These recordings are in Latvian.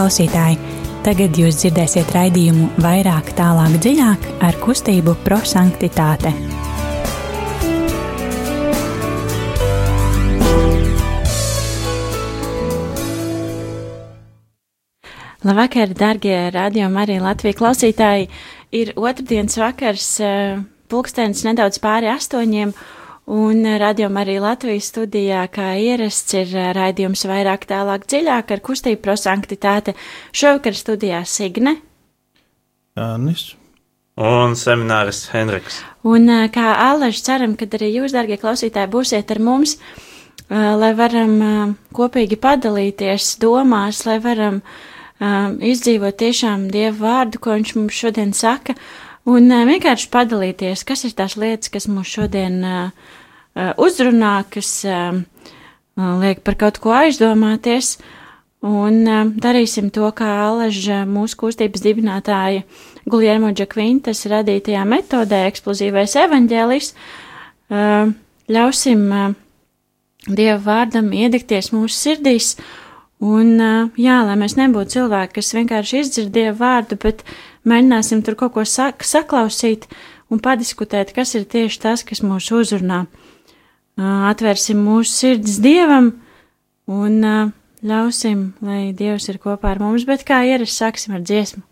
klausītāji! Tagad jūs dzirdēsiet raidījumu vairāk, tālāk, dziļāk ar kustību prosanktitāte. Labvakar, darbie radiokamā arī Latvijas klausītāji! Ir otrdienas vakars, eh, pulkstenis nedaudz pāri astoņiem, Un radījumā arī Latvijas studijā, kā ierasts, ir raidījums vairāk tālāk dziļāk ar kustību prosanktitāte. Šovakar studijā Signe. Jānis. Un semināris Henriks. Un kā Aleši ceram, ka arī jūs, darbie klausītāji, būsiet ar mums, lai varam kopīgi padalīties domās, lai varam izdzīvot tiešām Dievu vārdu, ko viņš mums šodien saka, un vienkārši padalīties, kas ir tās lietas, kas mums šodien Uh, uzrunā, kas um, uh, liek par kaut ko aizdomāties. Un darīsim to, kā Aleža mūsu kustības dibinātāja Guljermo Džakvintas radītajā metodē eksplozīvais evaņģēlis. Ļausim Dieva vārdam iedegties mūsu sirdīs. Un, jā, lai mēs nebūtu cilvēki, kas vienkārši izdzird Dieva vārdu, bet mēģināsim tur kaut ko sak saklausīt un padiskutēt, kas ir tieši tas, kas mūs uzrunā atvērsim mūsu sirdis Dievam un ļausim, lai Dievs ir kopā ar mums, bet kā ierasts sāksim ar dziesmu.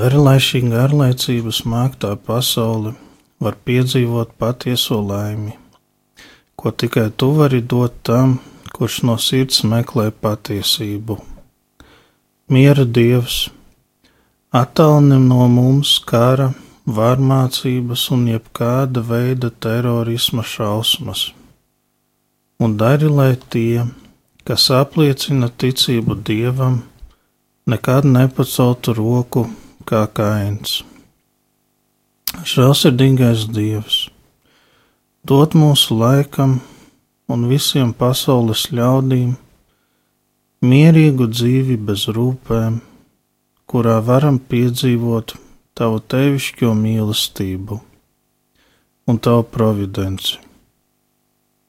Dari, lai šī garlaicības māktā pasaule var piedzīvot patieso laimi, ko tikai tu vari dot tam, kurš no sirds meklē patiesību. Miera Dievs, attālini no mums kara, vārmācības un jebkāda veida terorisma šausmas, un dari, lai tie, kas apliecina ticību dievam, nekad nepaceltu roku kā kains. Žēlsirdīgais Dievs, dod mūsu laikam un visiem pasaules ļaudīm mierīgu dzīvi bez rūpēm, kurā varam piedzīvot tavu tevišķo mīlestību un tavu providenci,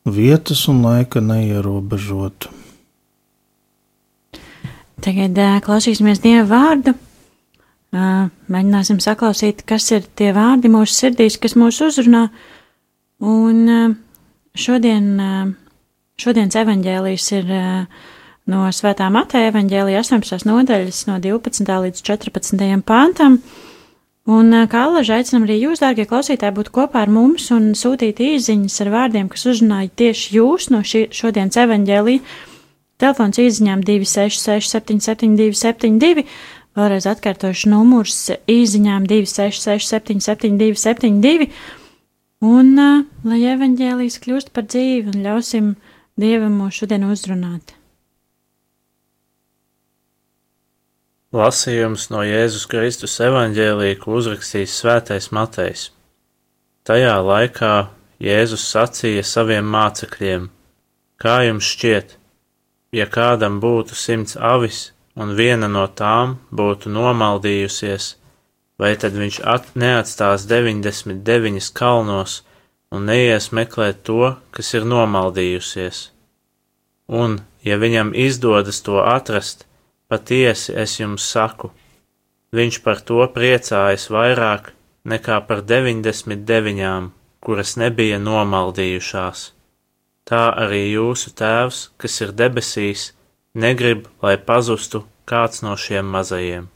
vietas un laika neierobežotu. Tagad klausīsimies Dieva vārdu. Mēģināsim saklausīt, kas ir tie vārdi mūsu sirdīs, kas mūs uzrunā. Un šodien, šodienas evaņģēlijs ir no Svētā Mateja evaņģēlija 18. nodaļas no 12. līdz 14. pāntam. Un kā allaži aicinam arī jūs, dārgie klausītāji, būt kopā ar mums un sūtīt īziņas ar vārdiem, kas uzrunāja tieši jūs no šī, šodienas evaņģēlija Telefons izziņām 266, 772, 72. Vēlreiz atkārtošu numurs izziņām 266, 772, 72. Un uh, lai evaņģēlijas kļūst par dzīvi un ļausim Dievam mūs šodien uzrunāt. Lasījums no Jēzus Kristus evaņģēlī, ko uzrakstījis Svētais Matejs. Tajā laikā Jēzus sacīja saviem mācekļiem: Kā jums šķiet, ja kādam būtu simts avis un viena no tām būtu nomaldījusies, vai tad viņš at, neatstās 99 kalnos un neies meklēt to, kas ir nomaldījusies? Un, ja viņam izdodas to atrast, patiesi es jums saku, viņš par to priecājas vairāk nekā par 99, kuras nebija nomaldījušās tā arī jūsu Tēvs, kas ir debesīs, negrib, lai pazustu kāds no šiem mazajiem.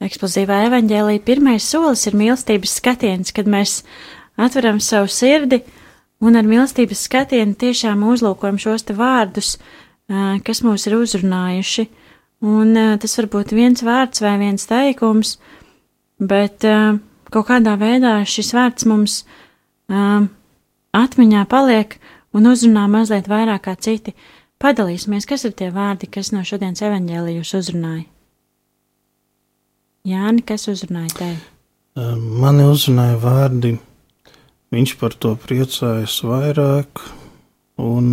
Eksplozīvā evaņģēlīja pirmais solis ir mīlestības skatiens, kad mēs atveram savu sirdi un ar mīlestības skatienu tiešām uzlūkojam šos te vārdus, kas mūs ir uzrunājuši. Un tas var būt viens vārds vai viens teikums, bet kaut kādā veidā šis vārds mums atmiņā paliek un uzrunā mazliet vairāk kā citi. Padalīsimies, kas ir tie vārdi, kas no šodienas evaņģēlijus uzrunāja. Jāni, kas uzrunāja tevi? Mani uzrunāja vārdi, viņš par to priecājas vairāk un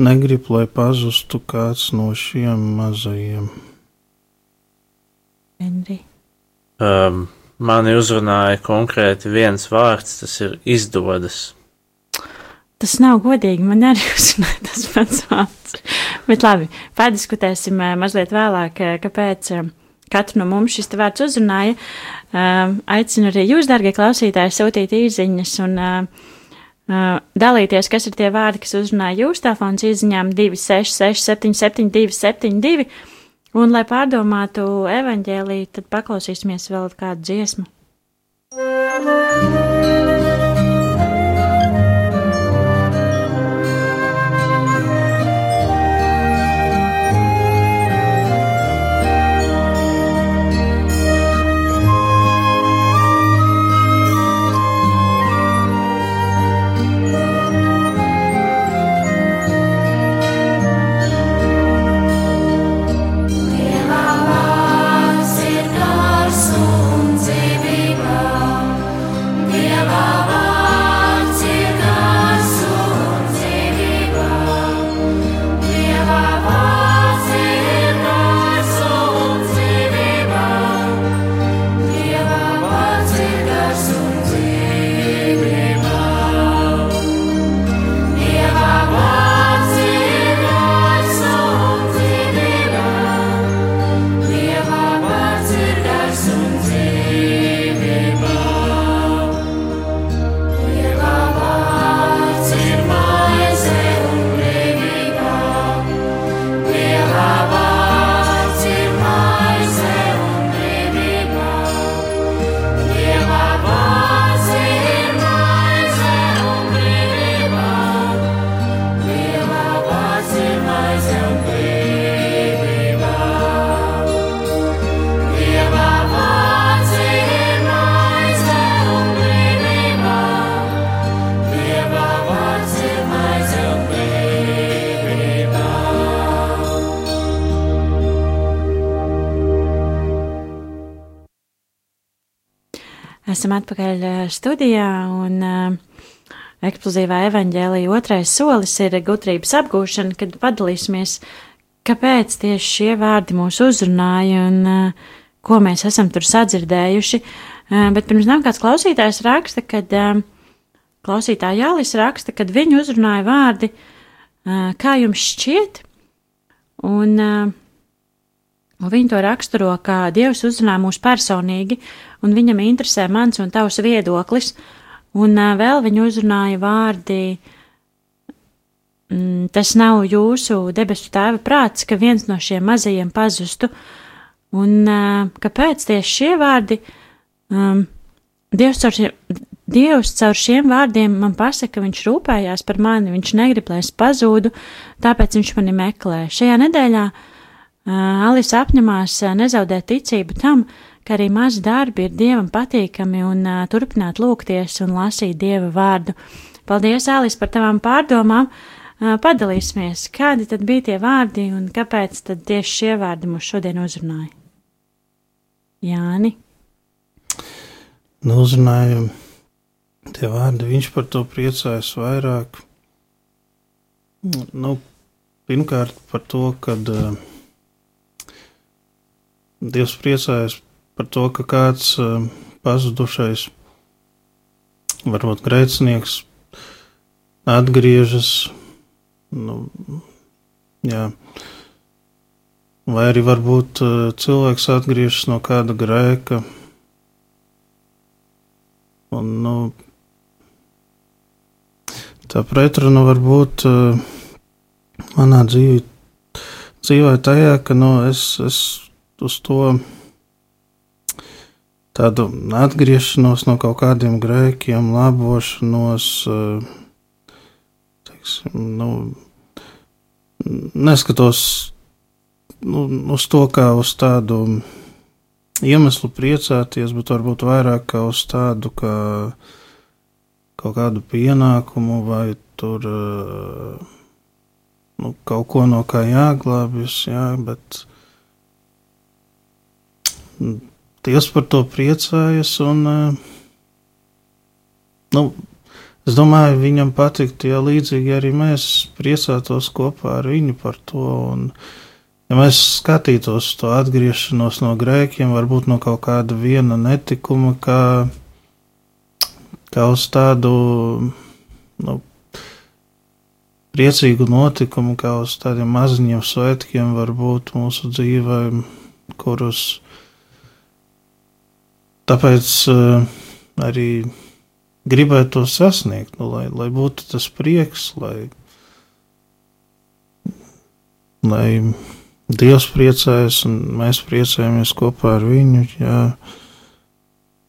negrib, lai pazustu kāds no šiem mazajiem. Henri. Um, Mani uzrunāja konkrēti viens vārds, tas ir izdodas. Tas nav godīgi, man arī uzrunāja tas pats vārds. Bet labi, pārdiskutēsim eh, mazliet vēlāk, eh, kāpēc eh, katru no mums šis vārds uzrunāja. Aicinu arī jūs, darbie klausītāji, sūtīt īsiņas un dalīties, kas ir tie vārdi, kas uzrunāja jūs. Telefons izziņām 266, 772, 72. Un, lai pārdomātu evaņģēlīju, tad paklausīsimies vēl kādu dziesmu. Atpakaļ studijā un uh, eksplozīvā evaņģēlija otrais solis ir gudrības apgūšana, kad padalīsimies, kāpēc tieši šie vārdi mūs uzrunāja un uh, ko mēs esam tur sadzirdējuši. Uh, bet pirms tam kāds klausītājs raksta, kad uh, klausītāja Jālis raksta, kad viņu uzrunāja vārdi, uh, kā jums šķiet, un uh, Un viņi to raksturo, kā Dievs uzrunā mūs personīgi, un viņam interesē mans un tavs viedoklis, un vēl viņi uzrunāja vārdi, mm, tas nav jūsu debesu tēva prāts, ka viens no šiem mazajiem pazustu, un kāpēc tieši šie vārdi, um, Dievs caur šiem, Dievs caur šiem vārdiem man pasaka, ka viņš rūpējās par mani, viņš negrib, lai es pazūdu, tāpēc viņš mani meklē. Šajā nedēļā uh, Alisa apņemās nezaudēt ticību tam, ka arī mazi darbi ir dievam patīkami un turpināt lūgties un lasīt dieva vārdu. Paldies, Alis, par tavām pārdomām! Padalīsimies, kādi tad bija tie vārdi un kāpēc tad tieši šie vārdi mūs šodien uzrunāja? Jāni. Nu, uzrunāja tie vārdi, viņš par to priecājas vairāk. Nu, pirmkārt par to, kad uh, Dievs priecājas par to, ka kāds uh, pazudušais, varbūt grēcinieks, atgriežas. Nu, jā. Vai arī varbūt uh, cilvēks atgriežas no kāda grēka. Un, nu, tā pretruna var būt uh, manā dzīvē, dzīvē tajā, ka nu, es, es uz to tādu atgriešanos no kaut kādiem grēkiem, labošanos, eh, teiksim, nu, neskatos nu, uz to kā uz tādu iemeslu priecāties, bet varbūt vairāk kā uz tādu kā kaut kādu pienākumu vai tur eh, nu, kaut ko no kā jāglābjas, jā, bet Dievs par to priecājas. Un, eh, nu, es domāju, viņam patiktu, ja līdzīgi arī mēs priecātos kopā ar viņu par to. Un, ja mēs skatītos to atgriešanos no grēkiem, varbūt no kaut kāda viena netikuma, kā, kā uz tādu nu, priecīgu notikumu, kā uz tādiem maziņiem svētkiem, varbūt mūsu dzīvēm, kurus Tāpēc uh, arī gribētu to sasniegt, nu, lai, lai būtu tas prieks, lai, lai Dievs priecājas un mēs priecājamies kopā ar viņu. Jā.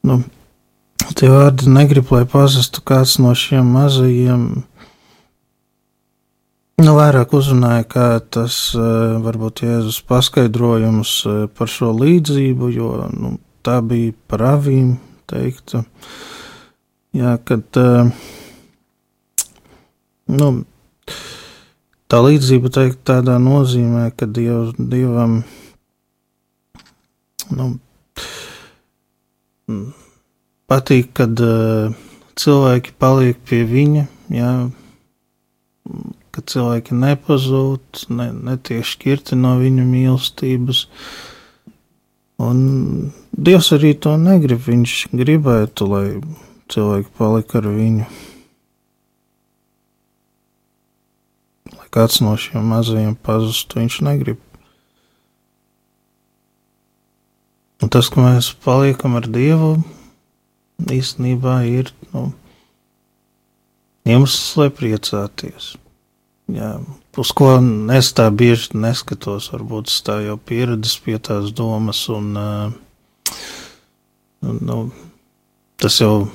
Nu, tie vārdi negrib, lai pazustu kāds no šiem mazajiem. Nu, vairāk uzrunāja, kā tas uh, varbūt Jēzus paskaidrojums uh, par šo līdzību, jo nu, tā bija par avīm teikta. Jā, kad uh, nu, tā līdzība teikt tādā nozīmē, ka diev, Dievam nu, patīk, kad uh, cilvēki paliek pie viņa, jā, ka cilvēki nepazūd, ne, netiek šķirti no viņa mīlestības. Un Dievs arī to negrib. Viņš gribētu, lai cilvēki palika ar viņu. Lai kāds no šiem mazajiem pazustu, viņš negrib. Un tas, ka mēs paliekam ar Dievu, īstenībā ir nu, iemesls, lai priecāties. Jā, uz ko es tā bieži neskatos, varbūt es tā jau pieredzes pie tās domas un uh, Nu, nu, tas jau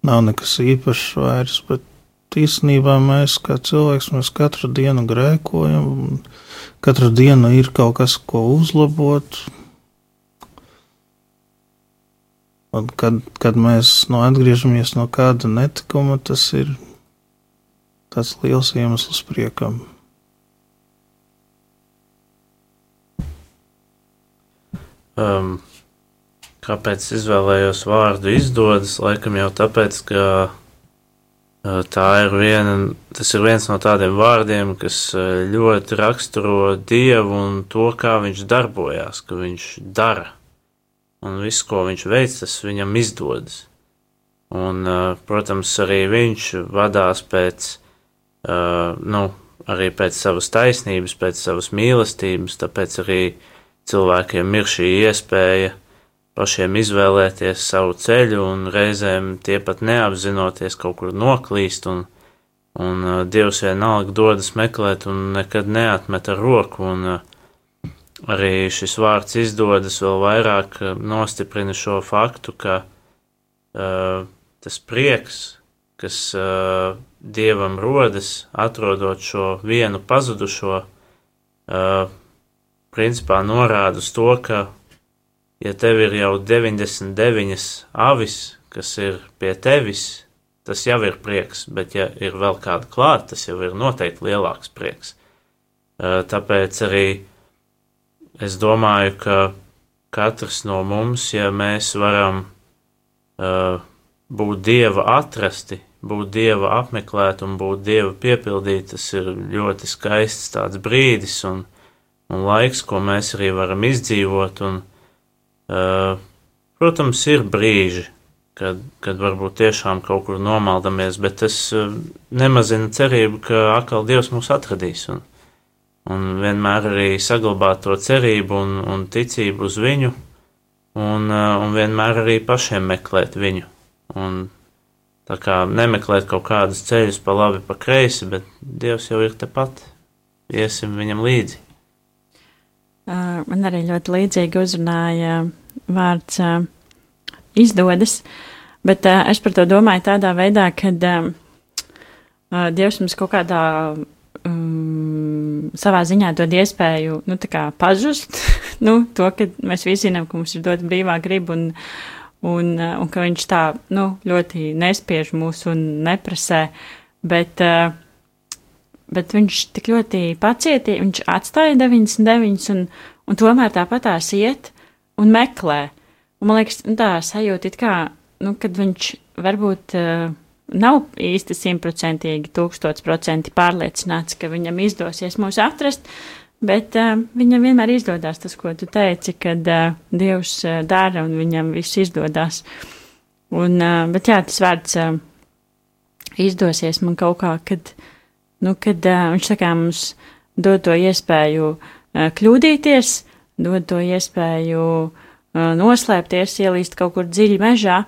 nav nekas īpašs vairs, bet īstenībā mēs kā cilvēks, mēs katru dienu grēkojam, katru dienu ir kaut kas, ko uzlabot. Un kad, kad mēs no atgriežamies no kāda netikuma, tas ir tāds liels iemesls priekam. Um, Kāpēc izvēlējos vārdu izdodas? Laikam jau tāpēc, ka tā ir viena, tas ir viens no tādiem vārdiem, kas ļoti raksturo Dievu un to, kā viņš darbojās, ka viņš dara. Un viss, ko viņš veic, tas viņam izdodas. Un, protams, arī viņš vadās pēc, nu, arī pēc savas taisnības, pēc savas mīlestības, tāpēc arī cilvēkiem ir šī iespēja pašiem izvēlēties savu ceļu, un reizēm tie pat neapzinoties kaut kur noklīst, un, un uh, Dievs vienalga dodas meklēt un nekad neatmet ar roku, un uh, arī šis vārds izdodas vēl vairāk uh, nostiprina šo faktu, ka uh, tas prieks, kas uh, Dievam rodas, atrodot šo vienu pazudušo, uh, principā norāda uz to, ka ja tev ir jau 99 avis, kas ir pie tevis, tas jau ir prieks, bet ja ir vēl kāda klāta, tas jau ir noteikti lielāks prieks. Tāpēc arī es domāju, ka katrs no mums, ja mēs varam būt dieva atrasti, būt dieva apmeklēt un būt dieva piepildīt, tas ir ļoti skaists tāds brīdis un, un laiks, ko mēs arī varam izdzīvot. Un, Uh, protams, ir brīži, kad, kad varbūt tiešām kaut kur nomaldamies, bet tas uh, nemazina cerību, ka atkal Dievs mūs atradīs. Un, un vienmēr arī saglabāt to cerību un, un ticību uz viņu, un, uh, un vienmēr arī pašiem meklēt viņu. Un tā kā nemeklēt kaut kādus ceļus pa labi, pa kreisi, bet Dievs jau ir tepat, iesim viņam līdzi. Man arī ļoti līdzīgi uzrunāja vārds izdodas, bet es par to domāju tādā veidā, ka Dievs mums kaut kādā um, savā ziņā dod iespēju, nu, pazust, nu, to, ka mēs visi zinām, ka mums ir dot brīvā griba un, un, un ka viņš tā, nu, ļoti nespiež mūs un neprasē, bet uh, bet viņš tik ļoti pacietīgi, viņš atstāja 99 un, un tomēr tāpatās iet un meklē. Un man liekas, nu, tā sajūta it kā, nu, kad viņš varbūt uh, nav īsti simtprocentīgi, tūkstotsprocenti pārliecināts, ka viņam izdosies mūs atrast, bet uh, viņam vienmēr izdodas tas, ko tu teici, kad uh, Dievs uh, dara un viņam viss izdodas. Un, uh, bet jā, tas vārds uh, izdosies man kaut kā, kad uh, nu, kad uh, viņš kā mums dod to iespēju uh, kļūdīties, dod to iespēju uh, noslēpties, ielīst kaut kur dziļi mežā,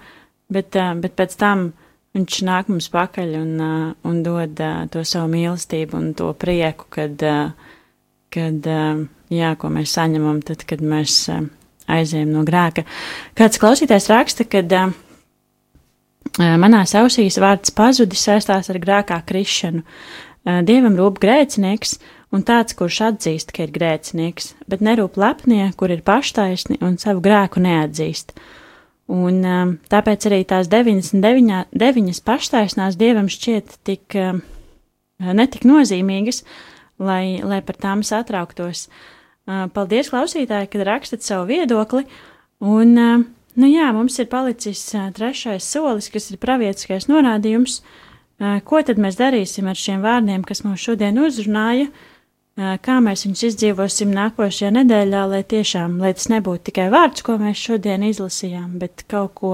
bet, uh, bet pēc tam viņš nāk mums pakaļ un, uh, un dod uh, to savu mīlestību un to prieku, kad, uh, kad uh, jā, ko mēs saņemam tad, kad mēs uh, aizējam no grēka. Kāds klausītājs raksta, kad uh, manās ausīs vārds pazudis saistās ar grēkā krišanu. Dievam rūp grēcinieks un tāds, kurš atzīst, ka ir grēcinieks, bet nerūp lepnie, kur ir paštaisni un savu grēku neatzīst. Un tāpēc arī tās 99 deviņas paštaisnās Dievam šķiet tik netik nozīmīgas, lai, lai par tām satrauktos. Paldies, klausītāji, kad rakstat savu viedokli, un, nu jā, mums ir palicis trešais solis, kas ir pravietiskais norādījums, uh, Ko tad mēs darīsim ar šiem vārdiem, kas mums šodien uzrunāja? Kā mēs viņus izdzīvosim nākošajā nedēļā, lai tiešām, lai tas nebūtu tikai vārds, ko mēs šodien izlasījām, bet kaut ko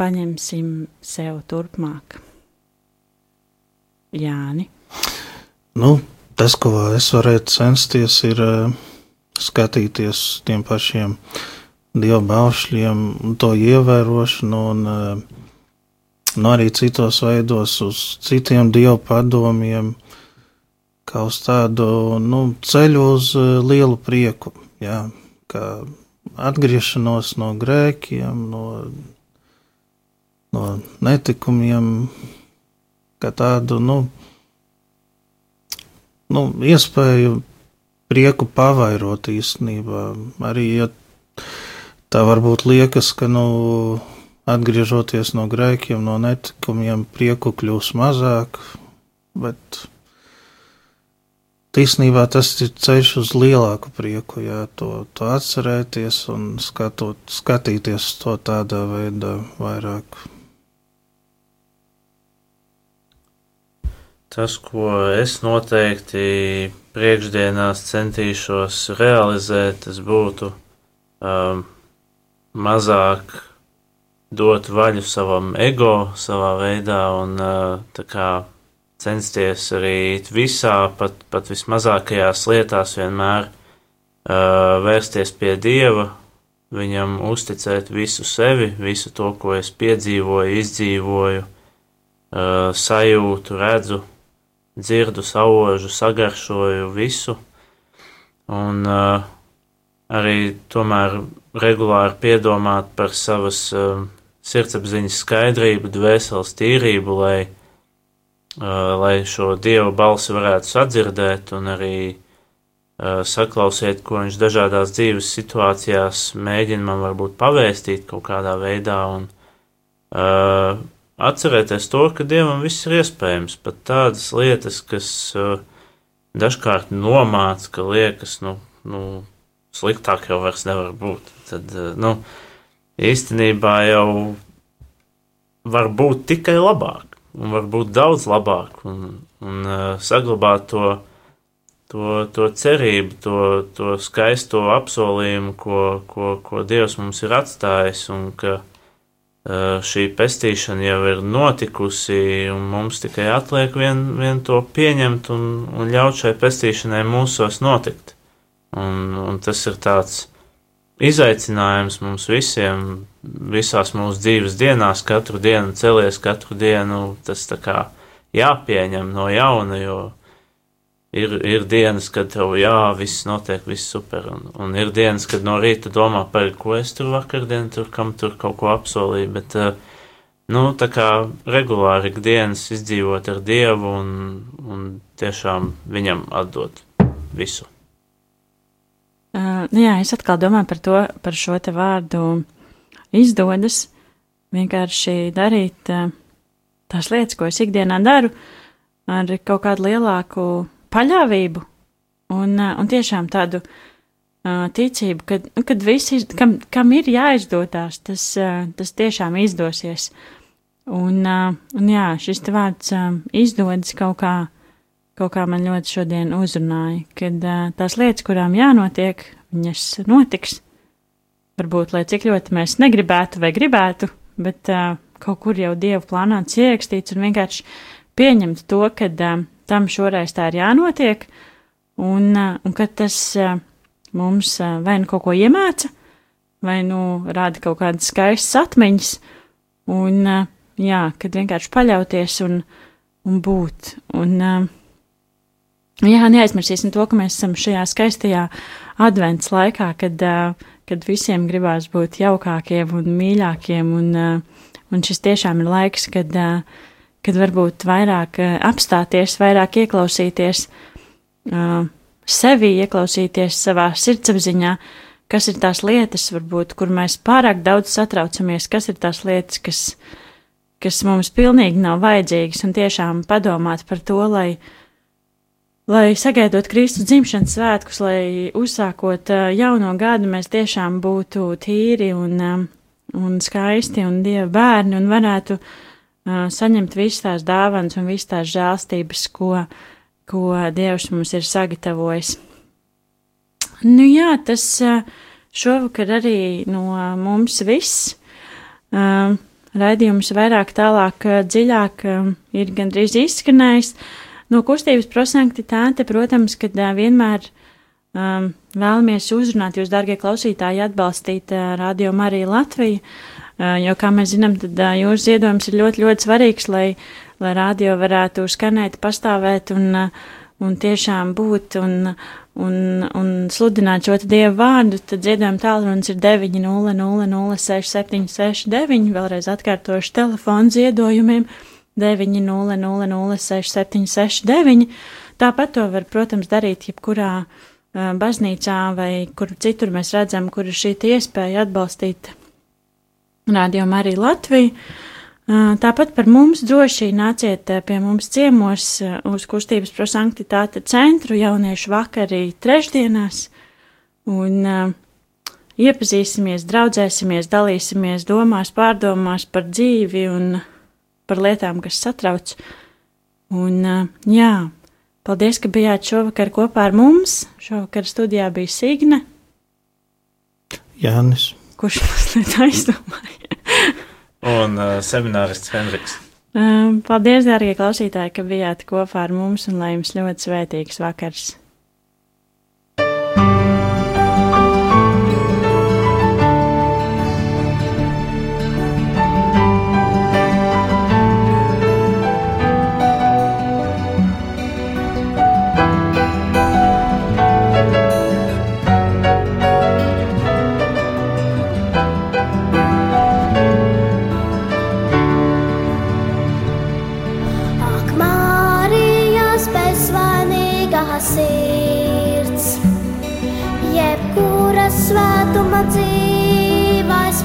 paņemsim sev turpmāk. Jāni. Nu, tas, ko es varētu censties, ir uh, skatīties tiem pašiem dievu baušļiem, to ievērošanu un uh, un arī citos veidos uz citiem dievu padomiem, kā uz tādu nu, ceļu uz eh, lielu prieku, jā, kā atgriešanos no grēkiem, no, no netikumiem, kā tādu, nu, nu iespēju prieku pavairot īstenībā. Arī, ja tā varbūt liekas, ka, nu, atgriežoties no grēkiem, no netikumiem, prieku kļūs mazāk, bet īstenībā tas ir ceļš uz lielāku prieku, jā, to, to atcerēties un skatot, skatīties to tādā veidā vairāk. Tas, ko es noteikti priekšdienās centīšos realizēt, tas būtu um, mazāk dot vaļu savam ego savā veidā un tā kā censties arī visā, pat, pat vismazākajās lietās vienmēr uh, vērsties pie Dieva, viņam uzticēt visu sevi, visu to, ko es piedzīvoju, izdzīvoju, uh, sajūtu, redzu, dzirdu, saužu, sagaršoju visu. Un arī tomēr regulāri piedomāt par savas sirdsapziņas skaidrību, dvēseles tīrību, lai Uh, lai šo dievu balsi varētu sadzirdēt un arī uh, saklausīt, ko viņš dažādās dzīves situācijās mēģina man varbūt pavēstīt kaut kādā veidā un uh, atcerēties to, ka dievam viss ir iespējams, pat tādas lietas, kas uh, dažkārt nomāc, ka liekas, nu, nu, sliktāk jau vairs nevar būt. Tad, uh, nu, īstenībā jau var būt tikai labāk un var būt daudz labāk un, un uh, saglabāt to, to, to cerību, to, to skaisto apsolījumu, ko, ko, ko Dievs mums ir atstājis, un ka uh, šī pestīšana jau ir notikusi, un mums tikai atliek vien, vien to pieņemt un, un ļaut šai pestīšanai mūsos notikt. Un, un tas ir tāds izaicinājums mums visiem, visās mūsu dzīves dienās, katru dienu celies, katru dienu tas tā kā jāpieņem no jauna, jo ir, ir dienas, kad tev jā, viss notiek, viss super, un, un ir dienas, kad no rīta domā par, ko es tur vakardien, tur kam tur kaut ko apsolīju, bet, nu, tā kā regulāri ikdienas izdzīvot ar Dievu un, un tiešām viņam atdot visu. Uh, jā, es atkal domāju par to, par šo te vārdu izdodas. Vienkārši darīt uh, tās lietas, ko es ikdienā daru, ar kaut kādu lielāku paļāvību un, uh, un tiešām tādu uh, ticību, ka, nu, kad visi, kam, kam ir jāizdotās, tas, uh, tas tiešām izdosies. Un, uh, un jā, šis te vārds uh, izdodas kaut kā kaut kā man ļoti šodien uzrunāja, kad uh, tās lietas, kurām jānotiek, viņas notiks. Varbūt, lai cik ļoti mēs negribētu vai gribētu, bet uh, kaut kur jau dievu plānots ierakstīts un vienkārši pieņemt to, ka uh, tam šoreiz tā ir jānotiek, un, uh, un ka tas uh, mums uh, vai nu kaut ko iemāca, vai nu rāda kaut kādas skaistas atmiņas, un uh, jā, kad vienkārši paļauties un, un būt. Un, uh, Jā, neaizmirsīsim to, ka mēs esam šajā skaistajā advents laikā, kad, kad visiem gribās būt jaukākiem un mīļākiem, un, un šis tiešām ir laiks, kad, kad varbūt vairāk apstāties, vairāk ieklausīties sevi, ieklausīties savā sirdsapziņā, kas ir tās lietas, varbūt, kur mēs pārāk daudz satraucamies, kas ir tās lietas, kas, kas mums pilnīgi nav vajadzīgas, un tiešām padomāt par to, lai lai sagaidot Kristus dzimšanas svētkus, lai uzsākot jauno gadu, mēs tiešām būtu tīri un, un skaisti un dieva bērni un varētu saņemt visas tās dāvanas un visas tās žēlstības, ko, ko Dievs mums ir sagatavojis. Nu jā, tas šovakar arī no mums viss. Raidījums vairāk tālāk, dziļāk ir gandrīz izskanējis. No kustības prosanktitāte, protams, kad vienmēr um, vēlamies uzrunāt jūs, dārgie klausītāji, atbalstīt uh, Radio Mariju Latviju, uh, jo, kā mēs zinām, tad uh, jūsu ziedojums ir ļoti, ļoti svarīgs, lai, lai radio varētu skanēt, pastāvēt un, uh, un tiešām būt un, un, un sludināt šo dievu vārdu, tad ziedojuma tālrunis ir 900-6769, vēlreiz atkārtošu telefonu ziedojumiem 900-6769. 900-6769. Tāpat to var, protams, darīt jebkurā baznīcā vai kur citur mēs redzam, kur ir šī iespēja atbalstīt rādījumu arī Latviju. Tāpat par mums droši nāciet pie mums ciemos uz kustības prosanktitāte centru jauniešu vakarī trešdienās un uh, iepazīsimies, draudzēsimies, dalīsimies domās, pārdomās par dzīvi un par lietām, kas satrauc. Un uh, jā, paldies, ka bijāt šovakar kopā ar mums. Šovakar studijā bija Signe. Jānis. Kurš mazliet aizdomāja? un uh, seminārists Henriks. Um, paldies, dārgie klausītāji, ka bijāt kopā ar mums un lai jums ļoti svētīgs vakars! svētuma dzīvais.